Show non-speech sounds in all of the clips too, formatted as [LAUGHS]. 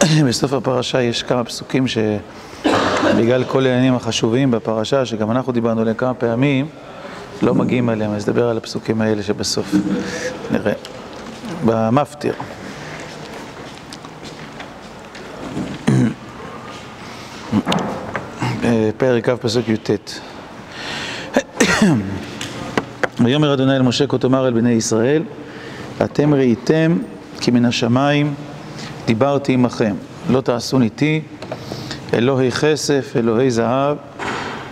[COUGHS] בסוף הפרשה יש כמה פסוקים שבגלל כל העניינים החשובים בפרשה, שגם אנחנו דיברנו עליהם כמה פעמים, לא מגיעים עליהם, אז נדבר על הפסוקים האלה שבסוף נראה. במפטיר. [COUGHS] פרק כ' פסוק י"ט [COUGHS] ויאמר אדוני אל משה כה תאמר אל בני ישראל אתם ראיתם כי מן השמיים דיברתי עמכם. לא תעשו איתי אלוהי כסף אלוהי זהב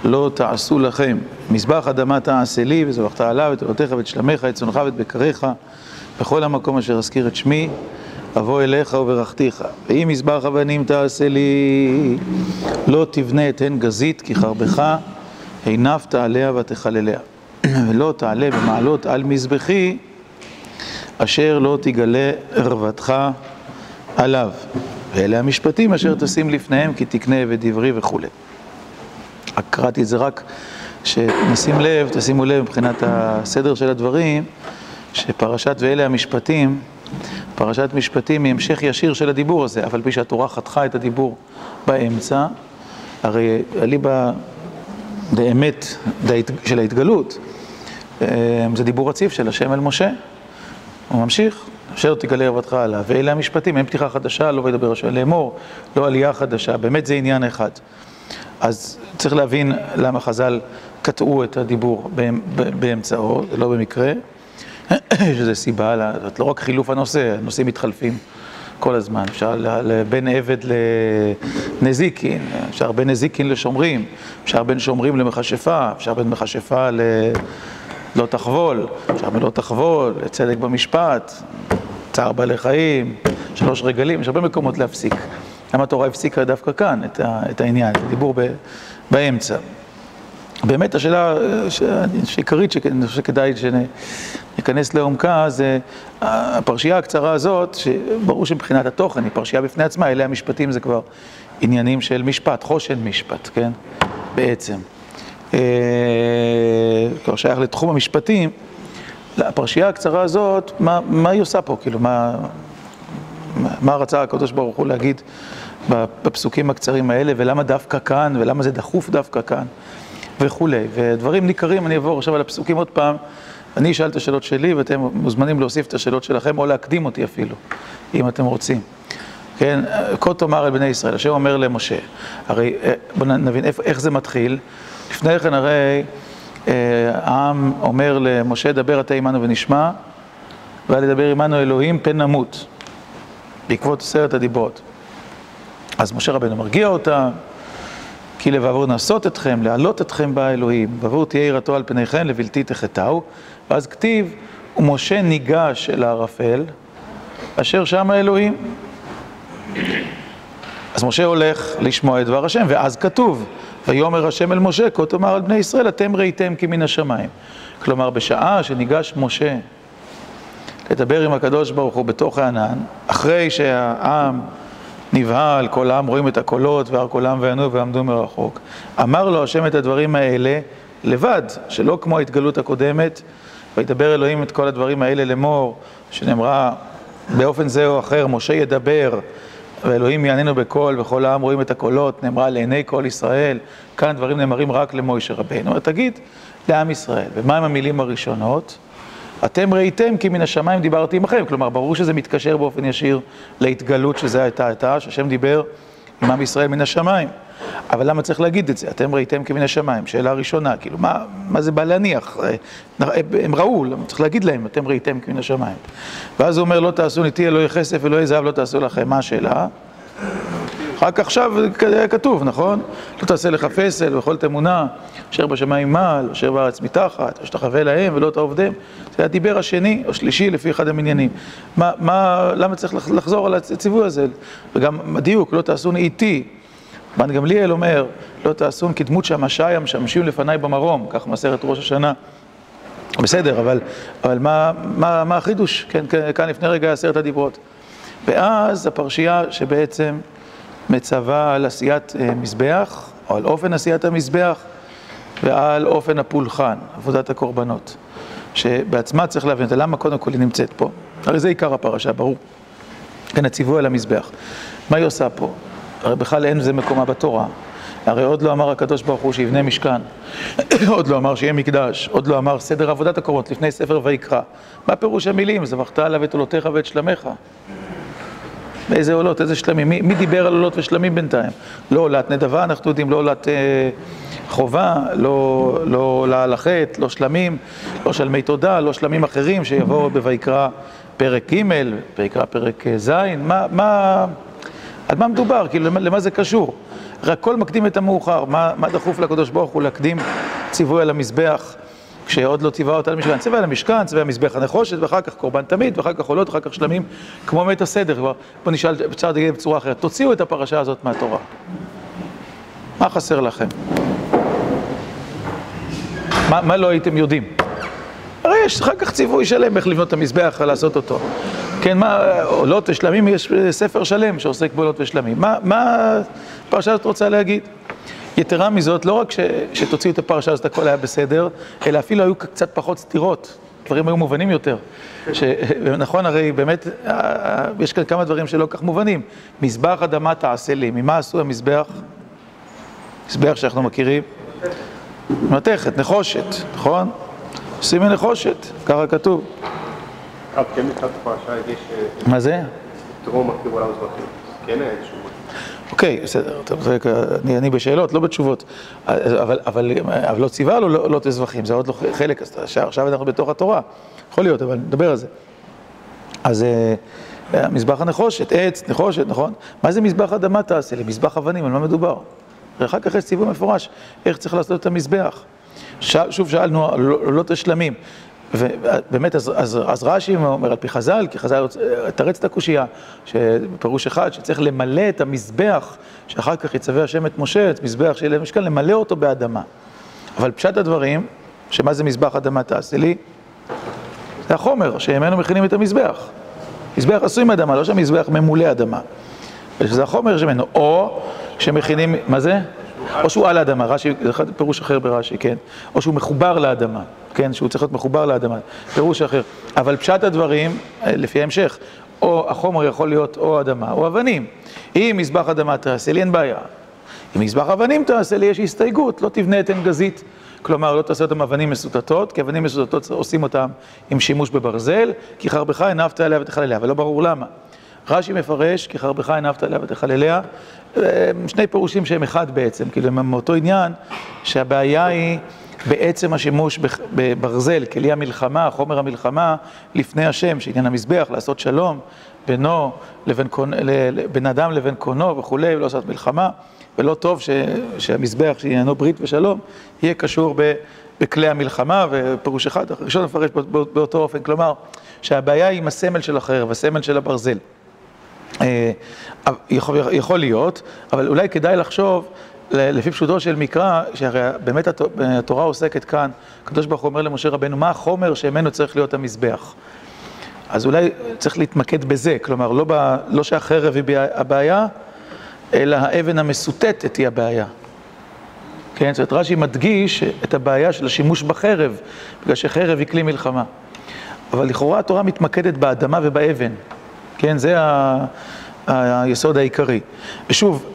לא תעשו לכם. מזבח אדמה תעשה לי וזבחת עליו את עולותיך ואת שלמיך את צונך ואת בקריך בכל המקום אשר אזכיר את שמי אבוא אליך וברכתיך. ואם מזבח אבנים תעשה לי לא תבנה את הן גזית כי חרבך הנפת עליה ותחלליה. ולא תעלה במעלות על מזבחי אשר לא תגלה ערוותך עליו. ואלה המשפטים אשר תשים לפניהם כי תקנה ודברי וכולי קראתי את זה רק שנשים לב, תשימו לב מבחינת הסדר של הדברים שפרשת ואלה המשפטים פרשת משפטים היא המשך ישיר של הדיבור הזה, אבל פי שהתורה חתכה את הדיבור באמצע, הרי אליבא דאמת של ההתגלות, זה דיבור רציף של השם אל משה. הוא ממשיך, אשר תגלה ערוותך עליו, ואלה המשפטים, אין פתיחה חדשה, לא וידבר השם לאמור, לא עלייה חדשה, באמת זה עניין אחד. אז צריך להבין למה חז"ל קטעו את הדיבור באמצעו, זה לא במקרה. [COUGHS] יש איזו סיבה, לא רק חילוף הנושא, הנושאים מתחלפים כל הזמן. אפשר בין עבד לנזיקין, אפשר בין נזיקין לשומרים, אפשר בין שומרים למכשפה, אפשר בין מכשפה ללא תחבול, אפשר בין לא תחבול, לצדק במשפט, צער בעלי חיים, שלוש רגלים, יש הרבה מקומות להפסיק. למה התורה הפסיקה דווקא כאן את העניין, את הדיבור באמצע. באמת השאלה העיקרית שכדאי שניכנס לעומקה זה הפרשייה הקצרה הזאת, שברור שמבחינת התוכן היא פרשייה בפני עצמה, אלה המשפטים זה כבר עניינים של משפט, חושן משפט, כן? בעצם. כבר שייך לתחום המשפטים, הפרשייה הקצרה הזאת, מה, מה היא עושה פה? כאילו, מה, מה רצה הקדוש ברוך הוא להגיד בפסוקים הקצרים האלה, ולמה דווקא כאן, ולמה זה דחוף דווקא כאן? וכולי, ודברים ניכרים, אני אעבור עכשיו על הפסוקים עוד פעם, אני אשאל את השאלות שלי ואתם מוזמנים להוסיף את השאלות שלכם או להקדים אותי אפילו, אם אתם רוצים. כן, כה תאמר אל בני ישראל, השם אומר למשה, הרי בואו נבין איך זה מתחיל, לפני כן הרי העם אומר למשה, דבר אתה עמנו ונשמע, ואל ידבר עמנו אלוהים פן נמות, בעקבות עשרת הדיברות. אז משה רבנו מרגיע אותם, כי לבעבור נעשות אתכם, להעלות אתכם בה אלוהים, בעבור תהיה יראתו על פניכם, לבלתי תחטאו. ואז כתיב, ומשה ניגש אל הערפל, אשר שם האלוהים. אז משה הולך לשמוע את דבר השם, ואז כתוב, ויאמר השם אל משה, כה תאמר על בני ישראל, אתם ראיתם כי מן השמיים. כלומר, בשעה שניגש משה לדבר עם הקדוש ברוך הוא בתוך הענן, אחרי שהעם נבהל, כל העם רואים את הקולות, והר העם וענו ועמדו מרחוק. אמר לו השם את הדברים האלה לבד, שלא כמו ההתגלות הקודמת, וידבר אלוהים את כל הדברים האלה לאמור, שנאמרה באופן זה או אחר, משה ידבר, ואלוהים יעננו בקול, וכל העם רואים את הקולות, נאמרה לעיני כל ישראל, כאן דברים נאמרים רק למוישה רבינו. תגיד לעם ישראל, ומהם המילים הראשונות? אתם ראיתם כי מן השמיים דיברתי עמכם, כלומר ברור שזה מתקשר באופן ישיר להתגלות שזה הייתה הייתה, שהשם דיבר עם עם ישראל מן השמיים. אבל למה צריך להגיד את זה? אתם ראיתם כי מן השמיים, שאלה ראשונה, כאילו מה, מה זה בא להניח? הם ראו, למה צריך להגיד להם, אתם ראיתם כי מן השמיים. ואז הוא אומר, לא תעשו איתי אלוהי כסף, אלוהי זהב, לא תעשו לכם, מה השאלה? רק עכשיו כתוב, נכון? לא תעשה לך פסל וכל תמונה, אשר בשמיים מעל, אשר בארץ מתחת, אשתחווה להם ולא תעובדם. זה הדיבר השני או שלישי לפי אחד המניינים. מה, מה, למה צריך לחזור על הציווי הזה? וגם דיוק, לא תעשון איתי. בן גמליאל אומר, לא תעשון כדמות שמשי המשמשים לפניי במרום, כך מסרת ראש השנה. בסדר, אבל, אבל מה, מה, מה החידוש? כן, כאן לפני רגע עשרת הדיברות. ואז הפרשייה שבעצם מצווה על עשיית מזבח, או על אופן עשיית המזבח, ועל אופן הפולחן, עבודת הקורבנות. שבעצמה צריך להבין אותה, למה קודם כל היא נמצאת פה? הרי זה עיקר הפרשה, ברור. כן, הציווי על המזבח. מה היא עושה פה? הרי בכלל אין זה מקומה בתורה. הרי עוד לא אמר הקדוש ברוך הוא שיבנה משכן, [COUGHS] עוד לא אמר שיהיה מקדש, עוד לא אמר סדר עבודת הקורות לפני ספר ויקרא. מה פירוש המילים? זבחת עליו את עולותיך ואת שלמיך. באיזה עולות, איזה שלמים? מי, מי דיבר על עולות ושלמים בינתיים? לא עולת נדבה, אנחנו יודעים, לא עולת אה, חובה, לא, לא עולה על החטא, לא שלמים, לא שלמי תודה, לא שלמים אחרים שיבואו בויקרא פרק ג', ויקרא פרק אה, ז', מה, מה, על מה מדובר? כאילו, למה, זה קשור? הרי הכל מקדים את המאוחר, מה, מה דחוף לקדוש ברוך הוא להקדים ציווי על המזבח? כשעוד לא ציווה אותה למשכן, ציווה למשכן, ציווה מזבח הנחושת, ואחר כך קורבן תמיד, ואחר כך עולות, ואחר כך שלמים, כמו מת הסדר כבר. בוא נשאל, אפשר להגיד בצורה אחרת, תוציאו את הפרשה הזאת מהתורה. מה חסר לכם? מה, מה לא הייתם יודעים? יש אחר כך ציווי שלם איך לבנות את המזבח ולעשות אותו. כן, מה, עולות ושלמים, יש ספר שלם שעוסק בעולות ושלמים. מה, מה הפרשה הזאת רוצה להגיד? יתרה מזאת, לא רק ש, שתוציאו את הפרשה הזאת הכל היה בסדר, אלא אפילו היו קצת פחות סתירות, דברים היו מובנים יותר. נכון, הרי באמת, יש כאן כמה דברים שלא כך מובנים. מזבח אדמה תעשה לי, ממה עשו המזבח? מזבח שאנחנו מכירים? מתכת, נחושת, נכון? עושים מנחושת, ככה כתוב. כן, יש... מה זה? כן. אוקיי, בסדר, טוב, אני, אני בשאלות, לא בתשובות, אבל, אבל, אבל לא ציווה לו לא, לא תזבחים, זה עוד לא חלק, עכשיו אנחנו בתוך התורה, יכול להיות, אבל נדבר על זה. אז מזבח הנחושת, עץ, נחושת, נכון? מה זה מזבח אדמה תעשה לי? מזבח אבנים, על מה מדובר? ואחר כך יש ציווי מפורש, איך צריך לעשות את המזבח. שוב שאלנו, לא תשלמים. ובאמת, אז, אז, אז רש"י אומר על פי חז"ל, כי חז"ל תרץ את הקושייה, שפירוש אחד, שצריך למלא את המזבח, שאחר כך יצווה השם את משה, את מזבח של המשכן, למלא אותו באדמה. אבל פשט הדברים, שמה זה מזבח אדמה תעשה לי? זה החומר שממנו מכינים את המזבח. מזבח עשוי מאדמה, לא שהמזבח ממולא אדמה. שזה החומר שממנו, או שמכינים, מה זה? או שהוא על האדמה, רש"י, זה פירוש אחר ברש"י, כן? או שהוא מחובר לאדמה, כן? שהוא צריך להיות מחובר לאדמה, פירוש אחר. אבל פשט הדברים, לפי ההמשך, או החומר יכול להיות או אדמה או אבנים. אם מזבח אדמה תעשה לי, אין בעיה. אם מזבח אבנים תעשה לי, יש הסתייגות, לא תבנה את עין גזית. כלומר, לא תעשה אותם אבנים מסוטטות, כי אבנים מסוטטות עושים אותם עם שימוש בברזל, כי חרבך הנפת עליה ותחלליה, ולא ברור למה. רש"י מפרש, כי חרבך הנפת עליה ותחלליה, שני פירושים שהם אחד בעצם, כאילו הם מאותו עניין, שהבעיה היא בעצם השימוש בברזל, כלי המלחמה, חומר המלחמה, לפני השם, שעניין המזבח, לעשות שלום בינו לבין, בין אדם לבין קונו וכולי, ולא לעשות מלחמה, ולא טוב ש, שהמזבח, שעניינו ברית ושלום, יהיה קשור ב, בכלי המלחמה, ופירוש אחד, הראשון מפרש באותו אופן, כלומר, שהבעיה היא עם הסמל של החרב, הסמל של הברזל. יכול, יכול להיות, אבל אולי כדאי לחשוב, לפי פשוטו של מקרא, שהרי באמת התורה עוסקת כאן, הקדוש ברוך הוא אומר למשה רבנו, מה החומר שממנו צריך להיות המזבח? אז אולי צריך להתמקד בזה, כלומר, לא, ב, לא שהחרב היא הבעיה, אלא האבן המסוטטת היא הבעיה. כן, זאת אומרת, רש"י מדגיש את הבעיה של השימוש בחרב, בגלל שחרב היא כלי מלחמה. אבל לכאורה התורה מתמקדת באדמה ובאבן. כן, זה ה... היסוד העיקרי. ושוב,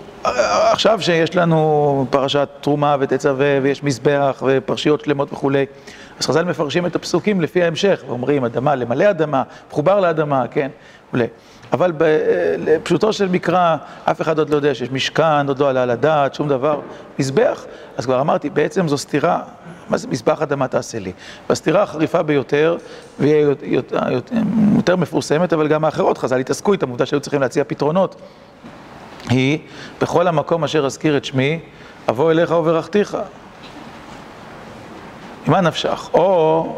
עכשיו שיש לנו פרשת תרומה ותצווה ויש מזבח ופרשיות שלמות וכולי, אז חז"ל מפרשים את הפסוקים לפי ההמשך, ואומרים אדמה למלא אדמה, מחובר לאדמה, כן, וכולי. אבל בפשוטו של מקרא, אף אחד עוד לא יודע שיש משכן, עוד לא עלה על הדעת, שום דבר. מזבח, אז כבר אמרתי, בעצם זו סתירה. מה זה מזבח אדמה תעשה לי? והסתירה החריפה ביותר, והיא יותר, יותר מפורסמת, אבל גם האחרות, חז"ל התעסקו איתם, עובדה שהיו צריכים להציע פתרונות, היא, בכל המקום אשר אזכיר את שמי, אבוא אליך וברכתיך. ממה נפשך? או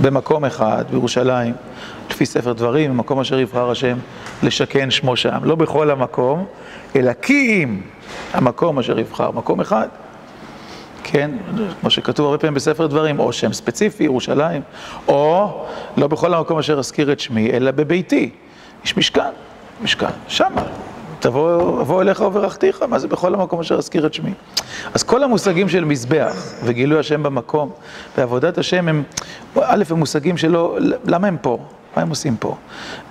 במקום אחד, בירושלים, לפי ספר דברים, במקום אשר יבחר השם לשכן שמו שם. לא בכל המקום, אלא כי אם המקום אשר יבחר, מקום אחד. כן, כמו שכתוב הרבה פעמים בספר דברים, או שם ספציפי, ירושלים, או לא בכל המקום אשר אזכיר את שמי, אלא בביתי. יש משכן, משכן, שמה. תבוא, אבוא אליך וברכתיך, מה זה בכל המקום אשר אזכיר את שמי? אז כל המושגים של מזבח וגילוי השם במקום ועבודת השם הם, א', הם מושגים שלא, למה הם פה? מה הם עושים פה?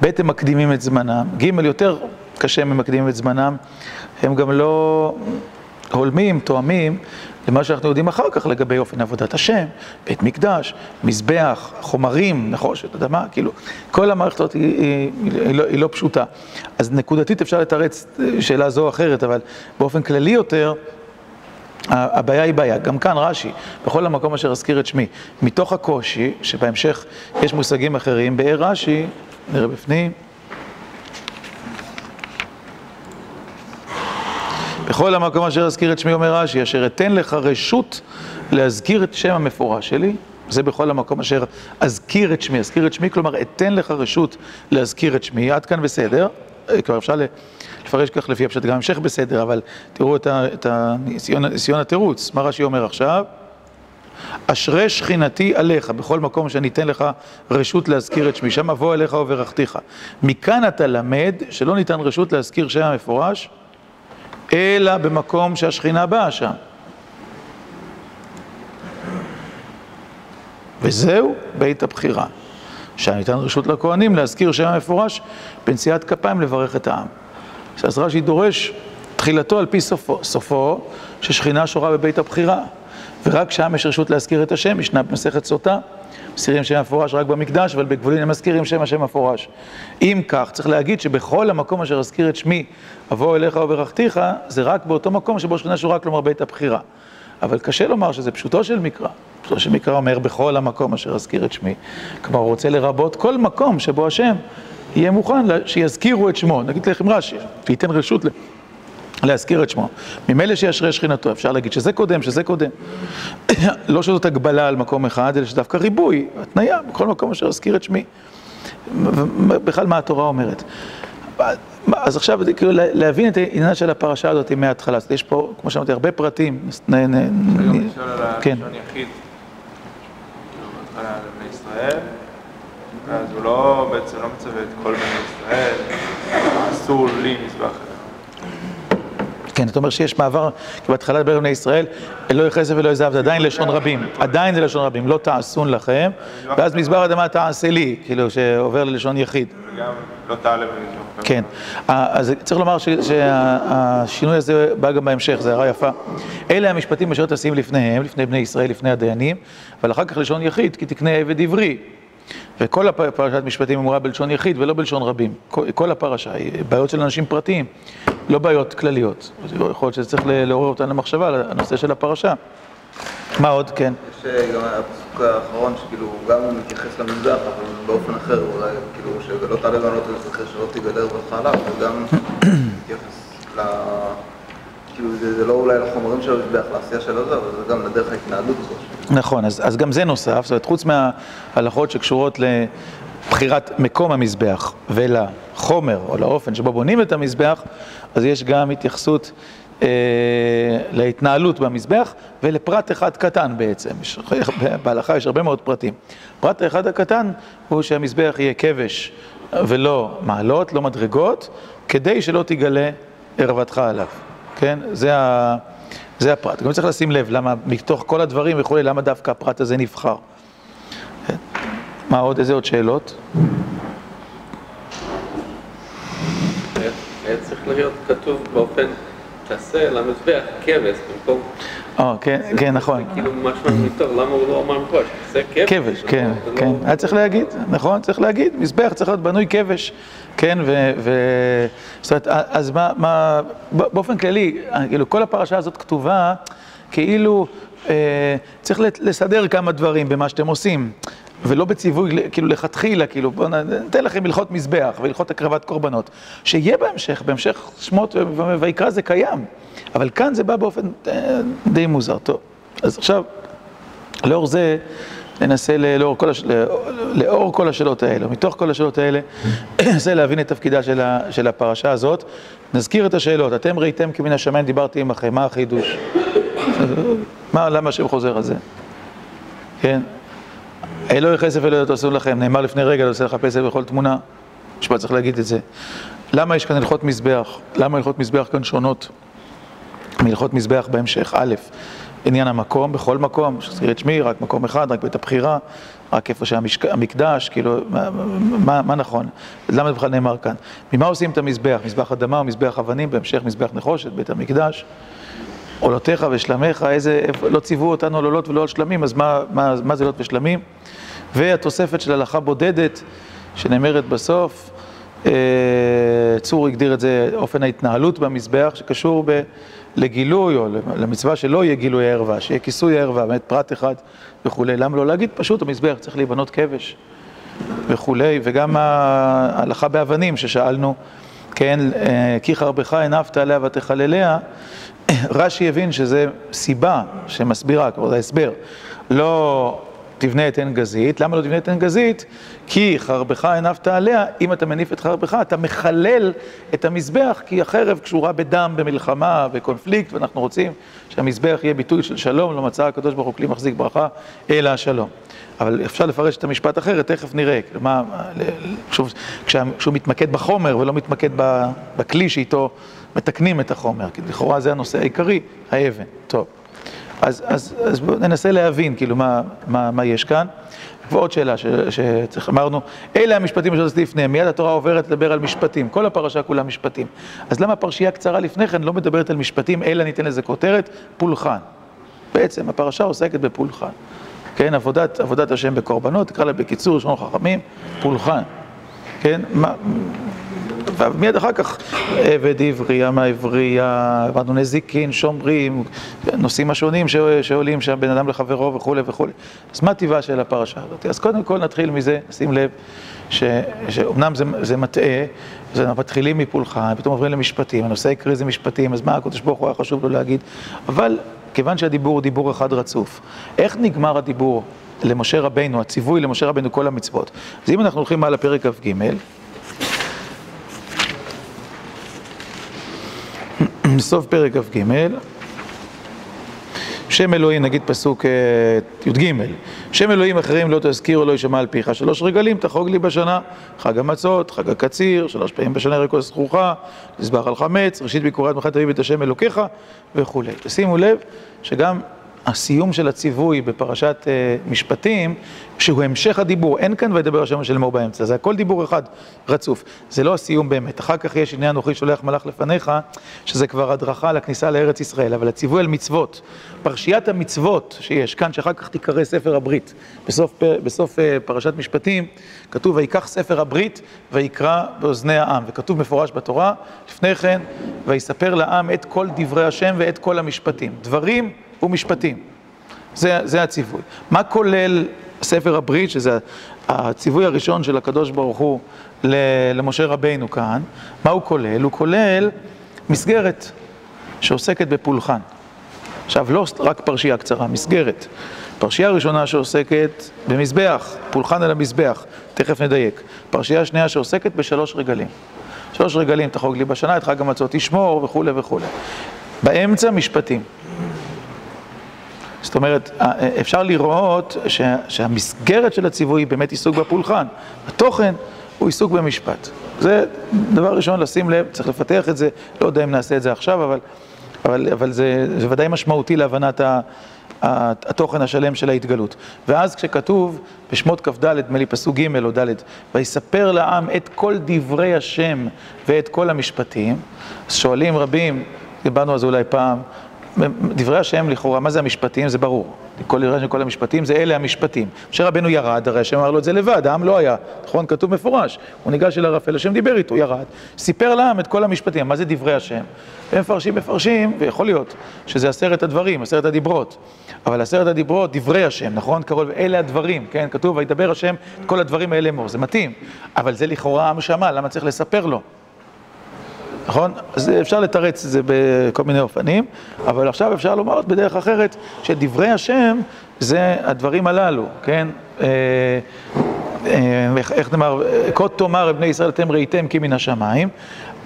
ב' הם מקדימים את זמנם, ג' יותר קשה הם מקדימים את זמנם, הם גם לא הולמים, תואמים למה שאנחנו יודעים אחר כך לגבי אופן עבודת השם, בית מקדש, מזבח, חומרים, נחושת, אדמה, כאילו, כל המערכת הזאת היא, היא, היא, לא, היא לא פשוטה. אז נקודתית אפשר לתרץ שאלה זו או אחרת, אבל באופן כללי יותר, הבעיה היא בעיה. גם כאן רש"י, בכל המקום אשר אזכיר את שמי, מתוך הקושי, שבהמשך יש מושגים אחרים, באר רש"י, נראה בפנים. בכל המקום אשר אזכיר את שמי אומר רש"י, אשר אתן לך רשות להזכיר את שם המפורש שלי, זה בכל המקום אשר אזכיר את שמי, אזכיר את שמי, כלומר אתן לך רשות להזכיר את שמי, עד כאן בסדר, כבר אפשר לפרש כך לפי הפשט, גם המשך בסדר, אבל תראו את ניסיון התירוץ, מה רש"י אומר עכשיו? אשרי שכינתי עליך, בכל מקום שאני אתן לך רשות להזכיר את שמי, שם אבוא אליך וברכתיך. מכאן אתה למד שלא ניתן רשות להזכיר שם המפורש, אלא במקום שהשכינה באה שם. וזהו בית הבחירה. שם ניתן רשות לכהנים להזכיר שם המפורש בנשיאת כפיים לברך את העם. אז רש"י דורש תחילתו על פי סופו, סופו ששכינה שורה בבית הבחירה ורק שם יש רשות להזכיר את השם, ישנה במסכת סוטה מזכירים שם מפורש רק במקדש, אבל בגבולין הם מזכירים שם השם מפורש. אם כך, צריך להגיד שבכל המקום אשר אזכיר את שמי, אבוא אליך וברכתיך, זה רק באותו מקום שבו שכינה שורה, כלומר בית הבחירה. אבל קשה לומר שזה פשוטו של מקרא. פשוטו של מקרא אומר בכל המקום אשר אזכיר את שמי. כלומר, הוא רוצה לרבות כל מקום שבו השם יהיה מוכן שיזכירו את שמו. נגיד לכם רש"י, וייתן רשות להזכיר את שמו. ממילא שישרה שכינתו, אפשר להגיד שזה קודם, שזה קודם. [COUGHS] לא שזאת הגבלה על מקום אחד, אלא שדווקא ריבוי, התניה, בכל מקום אשר אזכיר את שמי. בכלל מה התורה אומרת. אז עכשיו, כאילו, להבין את העניין של הפרשה הזאת מההתחלה. יש פה, כמו שאמרתי, הרבה פרטים. רוצה לשאול על הלשון יחיד. לבני ישראל, אז הוא לא, בעצם לא מצווה את כל בני ישראל, אסור לי מזבח כן, זאת אומרת שיש מעבר, כי בהתחלה דבר בני ישראל, אלוהי חסד ואלוהי זהב, זה עדיין לשון רבים, עדיין זה לשון רבים, לא תעשון לכם, ואז מזבר אדמה תעשה לי, כאילו, שעובר ללשון יחיד. לא תעלה. כן, אז צריך לומר שהשינוי הזה בא גם בהמשך, זו הערה יפה. אלה המשפטים אשר תשים לפניהם, לפני בני ישראל, לפני הדיינים, אבל אחר כך לשון יחיד, כי תקנה עבד עברי. וכל הפרשת משפטים אמורה בלשון יחיד ולא בלשון רבים. כל הפרשה היא בעיות של אנשים פרטיים, לא בעיות כלליות. יכול להיות שזה צריך לעורר אותנו למחשבה על הנושא של הפרשה. מה עוד? כן. יש גם הפסוק האחרון, שכאילו, גם הוא מתייחס למזבח, אבל באופן אחר, אולי, כאילו, שלא תעלה לא תזכר שלא תגלה עבודך עליו, וגם מתייחס ל... כאילו, זה לא אולי לחומרים של המזבח, לעשייה של הזה, אבל זה גם לדרך ההתנהלות. נכון, אז, אז גם זה נוסף, זאת אומרת, חוץ מההלכות שקשורות לבחירת מקום המזבח ולחומר או לאופן שבו בונים את המזבח, אז יש גם התייחסות אה, להתנהלות במזבח ולפרט אחד קטן בעצם. יש, בהלכה יש הרבה מאוד פרטים. פרט אחד הקטן הוא שהמזבח יהיה כבש ולא מעלות, לא מדרגות, כדי שלא תגלה ערוותך עליו. כן? זה ה... זה הפרט. גם צריך לשים לב למה, מתוך כל הדברים וכולי, למה דווקא הפרט הזה נבחר. כן? מה עוד? איזה עוד שאלות? היה צריך להיות כתוב באופן, תעשה למזבח כבש במקום... אה, כן, כן, נכון. כאילו משהו מתוך, למה הוא לא אמר מפורש? זה כבש. כבש, כן, כן. היה צריך להגיד, נכון, צריך להגיד, מזבח צריך להיות בנוי כבש. כן, ו... זאת אומרת, אז מה. באופן כללי, כאילו, כל הפרשה הזאת כתובה כאילו אה, צריך לסדר כמה דברים במה שאתם עושים, ולא בציווי, כאילו, לכתחילה, כאילו, בואו ניתן לכם הלכות מזבח והלכות הקרבת קורבנות, שיהיה בהמשך, בהמשך שמות ויקרא זה קיים, אבל כאן זה בא באופן אה, די מוזר. טוב, אז עכשיו, לאור זה... ננסה לאור כל, הש... לאור כל השאלות האלה, מתוך כל השאלות האלה, [CLEARS THROAT] ננסה להבין את תפקידה של, ה... של הפרשה הזאת. נזכיר את השאלות, אתם ראיתם כי מן השמיים דיברתי עמכם, מה החידוש? מה, למה השם חוזר על זה? כן? אלוהי כסף אלוהי תעשו לכם, נאמר לפני רגע, לא עושה פסל בכל תמונה. משפט צריך להגיד את זה. למה יש כאן הלכות מזבח? למה הלכות מזבח כאן שונות מהלכות מזבח בהמשך? א', עניין המקום, בכל מקום, שזכיר את שמי, רק מקום אחד, רק בית הבחירה, רק איפה שהמקדש, כאילו, מה, מה, מה נכון? למה בכלל נאמר כאן? ממה עושים את המזבח? מזבח אדמה או מזבח אבנים, בהמשך מזבח נחושת, בית המקדש? עולותיך ושלמיך, איזה, לא ציוו אותנו על עולות ולא על שלמים, אז מה, מה, מה זה עולות ושלמים? והתוספת של הלכה בודדת, שנאמרת בסוף, אה, צור הגדיר את זה, אופן ההתנהלות במזבח, שקשור ב, לגילוי, או למצווה שלא יהיה גילוי הערווה, שיהיה כיסוי הערווה, באמת פרט אחד וכולי. למה לא להגיד פשוט, המזבח צריך להיבנות כבש וכולי, וגם ההלכה באבנים ששאלנו, כן, אה, כי חרבך הנפת עליה ותחלליה, רש"י הבין שזה סיבה שמסבירה, כלומר זה הסבר. לא תבנה את עין גזית, למה לא תבנה את עין גזית? כי חרבך הנפת עליה, אם אתה מניף את חרבך, אתה מחלל את המזבח, כי החרב קשורה בדם, במלחמה, בקונפליקט, ואנחנו רוצים שהמזבח יהיה ביטוי של שלום, לא מצא הקדוש ברוך הוא כלי מחזיק ברכה, אלא השלום. אבל אפשר לפרש את המשפט אחרת, תכף נראה. מה, שוב, כשהוא מתמקד בחומר ולא מתמקד בכלי שאיתו מתקנים את החומר, כי לכאורה זה הנושא העיקרי, האבן. טוב. אז, אז, אז בואו ננסה להבין, כאילו, מה, מה, יש כאן. ועוד שאלה שצריך, אמרנו, אלה המשפטים אשר עשיתי לפניהם, מיד התורה עוברת לדבר על משפטים, כל הפרשה כולה משפטים. אז למה פרשייה קצרה לפני כן לא מדברת על משפטים, אלא ניתן לזה כותרת, פולחן. בעצם הפרשה עוסקת בפולחן. כן, עבודת, עבודת השם בקורבנות, תקרא לה בקיצור, ראשון חכמים, פולחן. כן, מה, ומיד אחר כך עבד עברי, עם העברי, אמרנו נזיקין, שומרים, נושאים השונים שעולים שם בין אדם לחברו וכולי וכולי. אז מה טבעה של הפרשה הזאת? אז קודם כל נתחיל מזה, שים לב, שאומנם זה, זה מטעה, זה מתחילים מפולחן, פתאום עוברים למשפטים, הנושא העיקרי זה משפטים, אז מה הקדוש ברוך הוא היה חשוב לו להגיד? אבל כיוון שהדיבור הוא דיבור אחד רצוף, איך נגמר הדיבור למשה רבינו, הציווי למשה רבינו כל המצוות? אז אם אנחנו הולכים מעל הפרק כ"ג, סוף פרק כ"ג, שם אלוהים, נגיד פסוק אה, י"ג, שם אלוהים אחרים לא תזכיר לא יישמע על פיך, שלוש רגלים תחוג לי בשנה, חג המצות, חג הקציר, שלוש פעמים בשנה ירקו זכוכה, לזבח על חמץ, ראשית ביקורת מחת תביא את השם אלוקיך וכולי. שימו לב שגם הסיום של הציווי בפרשת uh, משפטים, שהוא המשך הדיבור, אין כאן וידבר השם של אמור באמצע, זה הכל דיבור אחד רצוף, זה לא הסיום באמת. אחר כך יש עניין אנוכי שולח מלאך לפניך, שזה כבר הדרכה לכניסה לארץ ישראל, אבל הציווי על מצוות, פרשיית המצוות שיש כאן, שאחר כך תיקרא ספר הברית, בסוף, בסוף uh, פרשת משפטים, כתוב ויקח ספר הברית ויקרא באוזני העם, וכתוב מפורש בתורה, לפני כן, ויספר לעם את כל דברי השם ואת כל המשפטים. דברים ומשפטים. זה, זה הציווי. מה כולל ספר הברית, שזה הציווי הראשון של הקדוש ברוך הוא למשה רבינו כאן, מה הוא כולל? הוא כולל מסגרת שעוסקת בפולחן. עכשיו, לא רק פרשייה קצרה, מסגרת. פרשייה ראשונה שעוסקת במזבח, פולחן על המזבח, תכף נדייק. פרשייה שנייה שעוסקת בשלוש רגלים. שלוש רגלים תחוג לי בשנה, את חג המצות תשמור וכולי וכולי. באמצע משפטים. זאת אומרת, אפשר לראות שה, שהמסגרת של הציווי היא באמת עיסוק בפולחן. התוכן הוא עיסוק במשפט. זה דבר ראשון לשים לב, צריך לפתח את זה, לא יודע אם נעשה את זה עכשיו, אבל, אבל, אבל זה, זה ודאי משמעותי להבנת ה, התוכן השלם של ההתגלות. ואז כשכתוב בשמות כ"ד, נדמה לי פסוק ג' או ד', ויספר לעם את כל דברי השם ואת כל המשפטים, אז שואלים רבים, דיברנו על זה אולי פעם, דברי השם לכאורה, מה זה המשפטים? זה ברור. כל דברי השם, כל המשפטים, זה אלה המשפטים. משה רבנו ירד, הרי השם אמר לו את זה לבד, העם לא היה, נכון? כתוב מפורש. הוא ניגש אל הרפל, השם דיבר איתו, ירד. סיפר לעם את כל המשפטים, מה זה דברי השם? הם מפרשים, מפרשים, ויכול להיות שזה עשרת הדברים, עשרת הדיברות. אבל עשרת הדיברות, דברי השם, נכון? קרוב, אלה הדברים, כן? כתוב, וידבר השם את כל הדברים האלה אמור, זה מתאים. אבל זה לכאורה עם שמע, למה צריך לספר לו? נכון? אז אפשר לתרץ את זה בכל מיני אופנים, אבל עכשיו אפשר לומר בדרך אחרת, שדברי השם זה הדברים הללו, כן? אה, אה, איך נאמר, כה תאמר בני ישראל אתם ראיתם כי מן השמיים.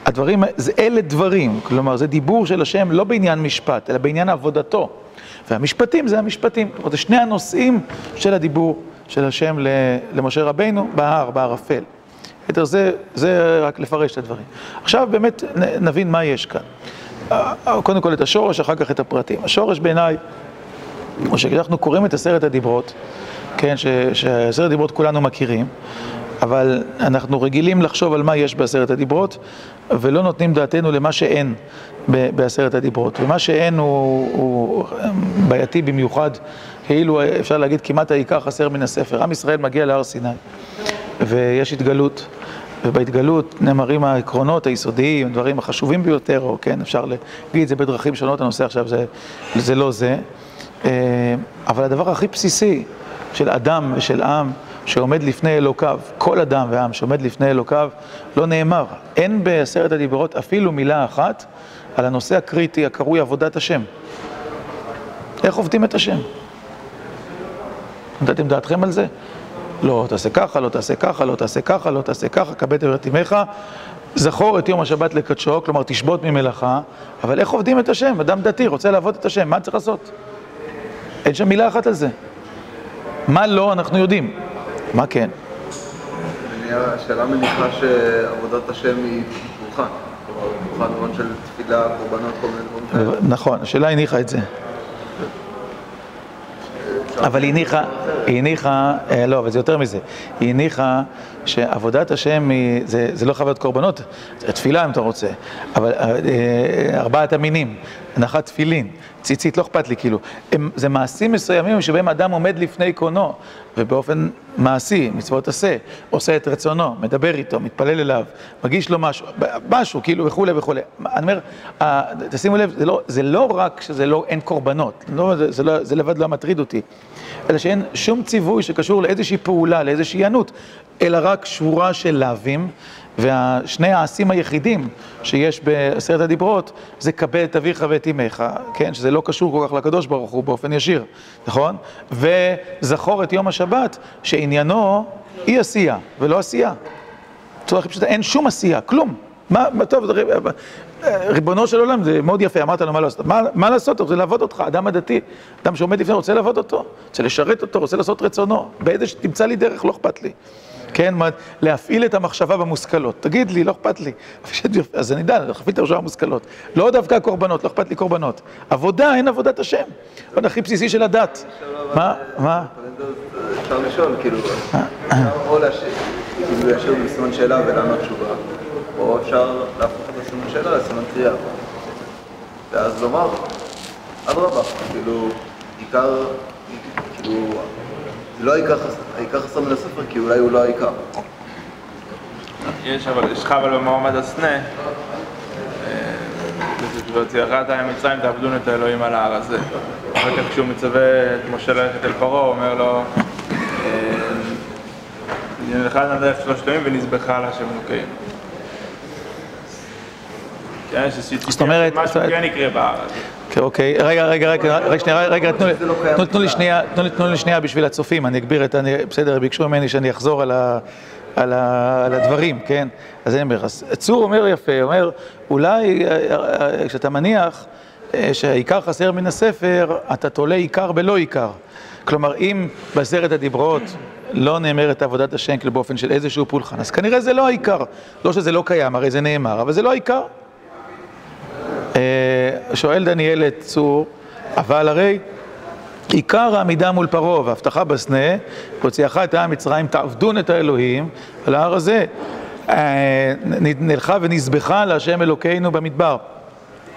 הדברים, אלה דברים, כלומר זה דיבור של השם לא בעניין משפט, אלא בעניין עבודתו. והמשפטים זה המשפטים, כלומר זה שני הנושאים של הדיבור של השם למשה רבינו בהר, בערפל. יותר זה, זה רק לפרש את הדברים. עכשיו באמת נבין מה יש כאן. קודם כל את השורש, אחר כך את הפרטים. השורש בעיניי, או שכשאנחנו קוראים את עשרת הדיברות, כן, שעשרת הדיברות כולנו מכירים, אבל אנחנו רגילים לחשוב על מה יש בעשרת הדיברות, ולא נותנים דעתנו למה שאין בעשרת הדיברות. ומה שאין הוא, הוא בעייתי במיוחד, כאילו אפשר להגיד כמעט העיקר חסר מן הספר. עם ישראל מגיע להר סיני, ויש התגלות. ובהתגלות נאמרים העקרונות היסודיים, הדברים החשובים ביותר, או כן, אפשר להגיד את זה בדרכים שונות, הנושא עכשיו זה, זה לא זה. אה, אבל הדבר הכי בסיסי של אדם ושל עם שעומד לפני אלוקיו, כל אדם ועם שעומד לפני אלוקיו, לא נאמר. אין בעשרת הדיברות אפילו מילה אחת על הנושא הקריטי הקרוי עבודת השם. איך עובדים את השם? נתתם דעתכם על זה? לא תעשה ככה, לא תעשה ככה, לא תעשה ככה, לא תעשה ככה, כבד את אמך, זכור את יום השבת לקדשו, כלומר תשבות ממלאכה, אבל איך עובדים את השם? אדם דתי רוצה לעבוד את השם, מה צריך לעשות? אין שם מילה אחת על זה. מה לא, אנחנו יודעים. מה כן? השאלה מניחה שעבודת השם היא פולחן. כלומר, פולחן במובן של תפילה, קורבנות, כל מיני דברים. נכון, השאלה הניחה את זה. אבל היא הניחה, היא הניחה, אה, לא, אבל זה יותר מזה, היא הניחה שעבודת השם היא, זה, זה לא חוויות קורבנות, זה תפילה אם אתה רוצה, אבל אה, אה, ארבעת המינים, הנחת תפילין, ציצית, לא אכפת לי, כאילו, הם, זה מעשים מסוימים שבהם אדם עומד לפני קונו, ובאופן מעשי, מצוות עשה, עושה את רצונו, מדבר איתו, מתפלל אליו, מגיש לו משהו, משהו, כאילו, וכולי וכולי. אני אומר, תשימו לב, זה לא, זה לא רק שזה לא, אין קורבנות, לא, זה, זה, לא, זה לבד לא מטריד אותי, אלא שאין שום ציווי שקשור לאיזושהי פעולה, לאיזושהי היענות, אלא רק שורה של לאווים, ושני העשים היחידים שיש בעשרת הדיברות, זה כבד את אביך ואת אמך, כן? שזה לא קשור כל כך לקדוש ברוך הוא באופן ישיר, נכון? וזכור את יום השבת, שעניינו אי עשייה ולא עשייה. בצורה הכי אין שום עשייה, כלום. מה, מה טוב, ריבונו של עולם, זה מאוד יפה, אמרת לו מה לעשות. מה, מה לעשות? רוצה לעבוד אותך, אדם הדתי, אדם שעומד לפני, רוצה לעבוד אותו, רוצה לשרת אותו, רוצה לעשות רצונו. באיזה שתמצא לי דרך, לא אכפת לי. כן, מה, להפעיל את המחשבה במושכלות. תגיד לי, לא אכפת לי. [LAUGHS] אז אני יודע, להפעיל את המחשבה במושכלות. לא דווקא קורבנות, לא אכפת לי קורבנות. עבודה, אין עבודת השם. זה הכי בסיסי של הדת. מה? מה? אפשר לשאול, כאילו, אפשר או להשאיר, כאילו בסימן שאלה ולענות תשובה, או אפשר להפוך שאלה לסימן קריאה. ואז לומר, אדרבה, כאילו, עיקר, כאילו, זה לא העיקר חס- העיקר חסר מן הספר, כי אולי הוא לא העיקר. יש אבל, יש לך אבל במעמד הסנה, והוציאך אתה ממצרים תעבדון את האלוהים על ההר הזה. אחר כך כשהוא מצווה את משה ללכת אל פרעה, הוא אומר לו, נלכה על הדרך שלושת ימים ונזבחה על השם אלוקינו. שסיפור- זאת אומרת- משהו כן יקרה הזה. כן, אוקיי, רגע, רגע, רגע, רגע, שנייה, רגע, תנו לי- שנייה, תנו לי- תנו לי שנייה בשביל הצופים, אני אגביר את, אני- בסדר, ביקשו ממני שאני אחזור על ה- על ה- על הדברים, כן? אז אני אומר, אז צור אומר יפה, אומר, אולי אה, אה, כשאתה מניח אה, שהעיקר חסר מן הספר, אתה תולה עיקר בלא עיקר. כלומר, אם בעשרת הדיברות לא נאמרת עבודת השם, כאילו באופן של איזשהו פולחן, אז כנראה זה לא העיקר. לא שזה לא קיים, הרי זה נאמר, אבל זה לא העיקר. אה, שואל דניאל את צור, אבל הרי עיקר העמידה מול פרעה והבטחה בסנה, הוציאך את העם מצרים, תעבדון את האלוהים, על ההר הזה אה, נלכה ונזבחה להשם אלוקינו במדבר.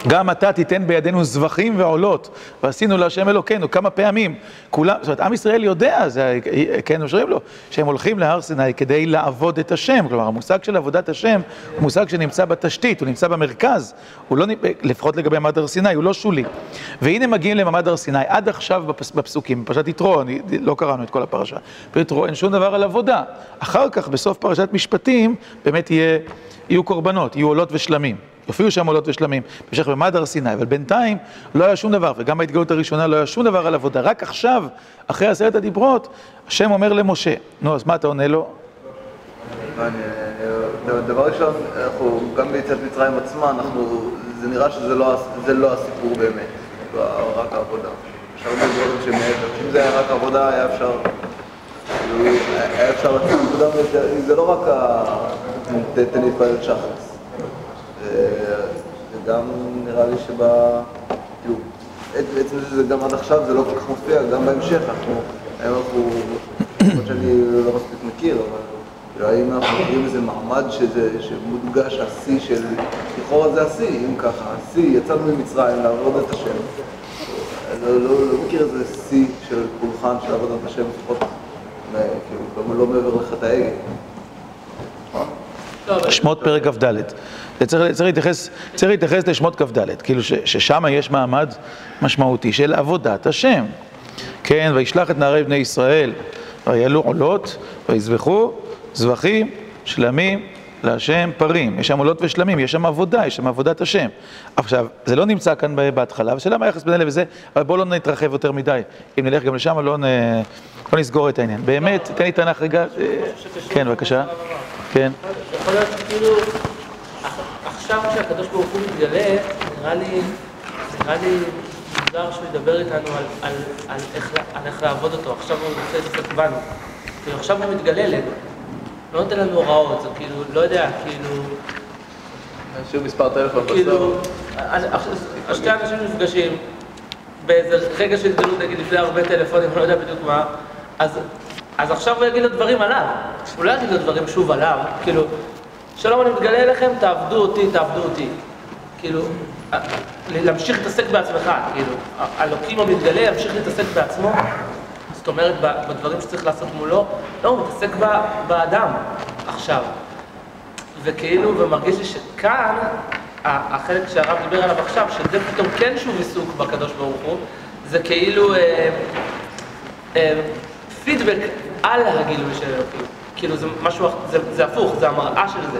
גם אתה תיתן בידינו זבחים ועולות, ועשינו להשם אלוקינו כמה פעמים. כולם, זאת אומרת, עם ישראל יודע, זה, כן, משרים לו, שהם הולכים להר סיני כדי לעבוד את השם. כלומר, המושג של עבודת השם הוא מושג שנמצא בתשתית, הוא נמצא במרכז. הוא לא, לפחות לגבי מעמד הר סיני, הוא לא שולי. והנה מגיעים למעמד הר סיני, עד עכשיו בפס, בפסוקים, בפרשת יתרו, אני, לא קראנו את כל הפרשה, ביתרו אין שום דבר על עבודה. אחר כך, בסוף פרשת משפטים, באמת יהיה, יהיו קורבנות, יהיו עולות ושלמים. יופיעו שם עולות ושלמים, בהמשך במעמד הר סיני, אבל בינתיים לא היה שום דבר, וגם בהתגלות הראשונה לא היה שום דבר על עבודה, רק עכשיו, אחרי עשרת הדיברות, השם אומר למשה, נו, אז מה אתה עונה לו? אני- אה, דבר ראשון, אנחנו, גם ביציאת מצרים עצמה, אנחנו, זה נראה שזה לא, לא הסיפור באמת, רק העבודה. יש הרבה דברים שמעבר, אם זה היה רק עבודה, היה אפשר, כאילו, היה אפשר לצאת מוקדם זה לא רק ה... תן להתפלל שחרס. וגם נראה לי שב... כאילו, עצם זה גם עד עכשיו זה לא כל כך מופיע, גם בהמשך אנחנו האם אנחנו, למרות שאני לא מספיק מכיר, אבל האם אנחנו מכירים איזה מעמד שזה, שמודגש השיא של, לכאורה זה השיא, אם ככה, השיא, יצאנו ממצרים לעבוד את השם. לא, לא, לא מכיר איזה שיא של פולחן של עבודת השם, לפחות, כאילו, לא, לא מעבר לחטא העגל. שמות פרק כ"ד. צריך, להתייחס, צריך להתייחס לשמות כ"ד, כאילו ששם יש מעמד משמעותי של עבודת השם. כן, וישלח את נערי בני ישראל, ויעלו עולות, ויזבחו זבחים, שלמים, להשם פרים. יש שם עולות ושלמים, יש שם עבודה, יש שם עבודת השם. עכשיו, זה לא נמצא כאן בהתחלה, ושאלה מה היחס בין אלה וזה, אבל בואו לא נתרחב יותר מדי. אם נלך גם לשם, לא, נ... לא נסגור את העניין. באמת, תן לי תנ"ך רגע. כן, בבקשה. כן. יכול להיות כאילו, עכשיו כשהקדוש ברוך הוא מתגלה, נראה לי, נראה לי מוזר שהוא ידבר איתנו על, על, על, איך, על איך לעבוד אותו. עכשיו הוא רוצה להתעסק בנו. כאילו, עכשיו הוא מתגלה אלינו. לא נותן לנו הוראות, זה כאילו, לא יודע, כאילו... נשאיר מספר טלפון כאילו, בסוף. אז- אז שתי אנשים נפגשים באיזה רגע של התגלות, נגיד לפני הרבה טלפונים, אני לא יודע בדיוק מה, אז, אז עכשיו הוא יגיד לו דברים עליו. הוא לא יגיד לו דברים שוב עליו, כאילו, שלום, אני מתגלה אליכם, תעבדו אותי, תעבדו אותי. כאילו, ה- להמשיך להתעסק בעצמך, כאילו, האלוקים המתגלה ימשיך להתעסק בעצמו, זאת אומרת, בדברים שצריך לעשות מולו, לא, הוא מתעסק באדם עכשיו. וכאילו, ומרגיש לי שכאן, החלק שהרב דיבר עליו עכשיו, שזה פתאום כן שוב עיסוק בקדוש ברוך הוא, זה כאילו אה, אה, פידבק על הגילוי של אלוקים. כאילו זה משהו, זה, זה הפוך, זה המראה של זה.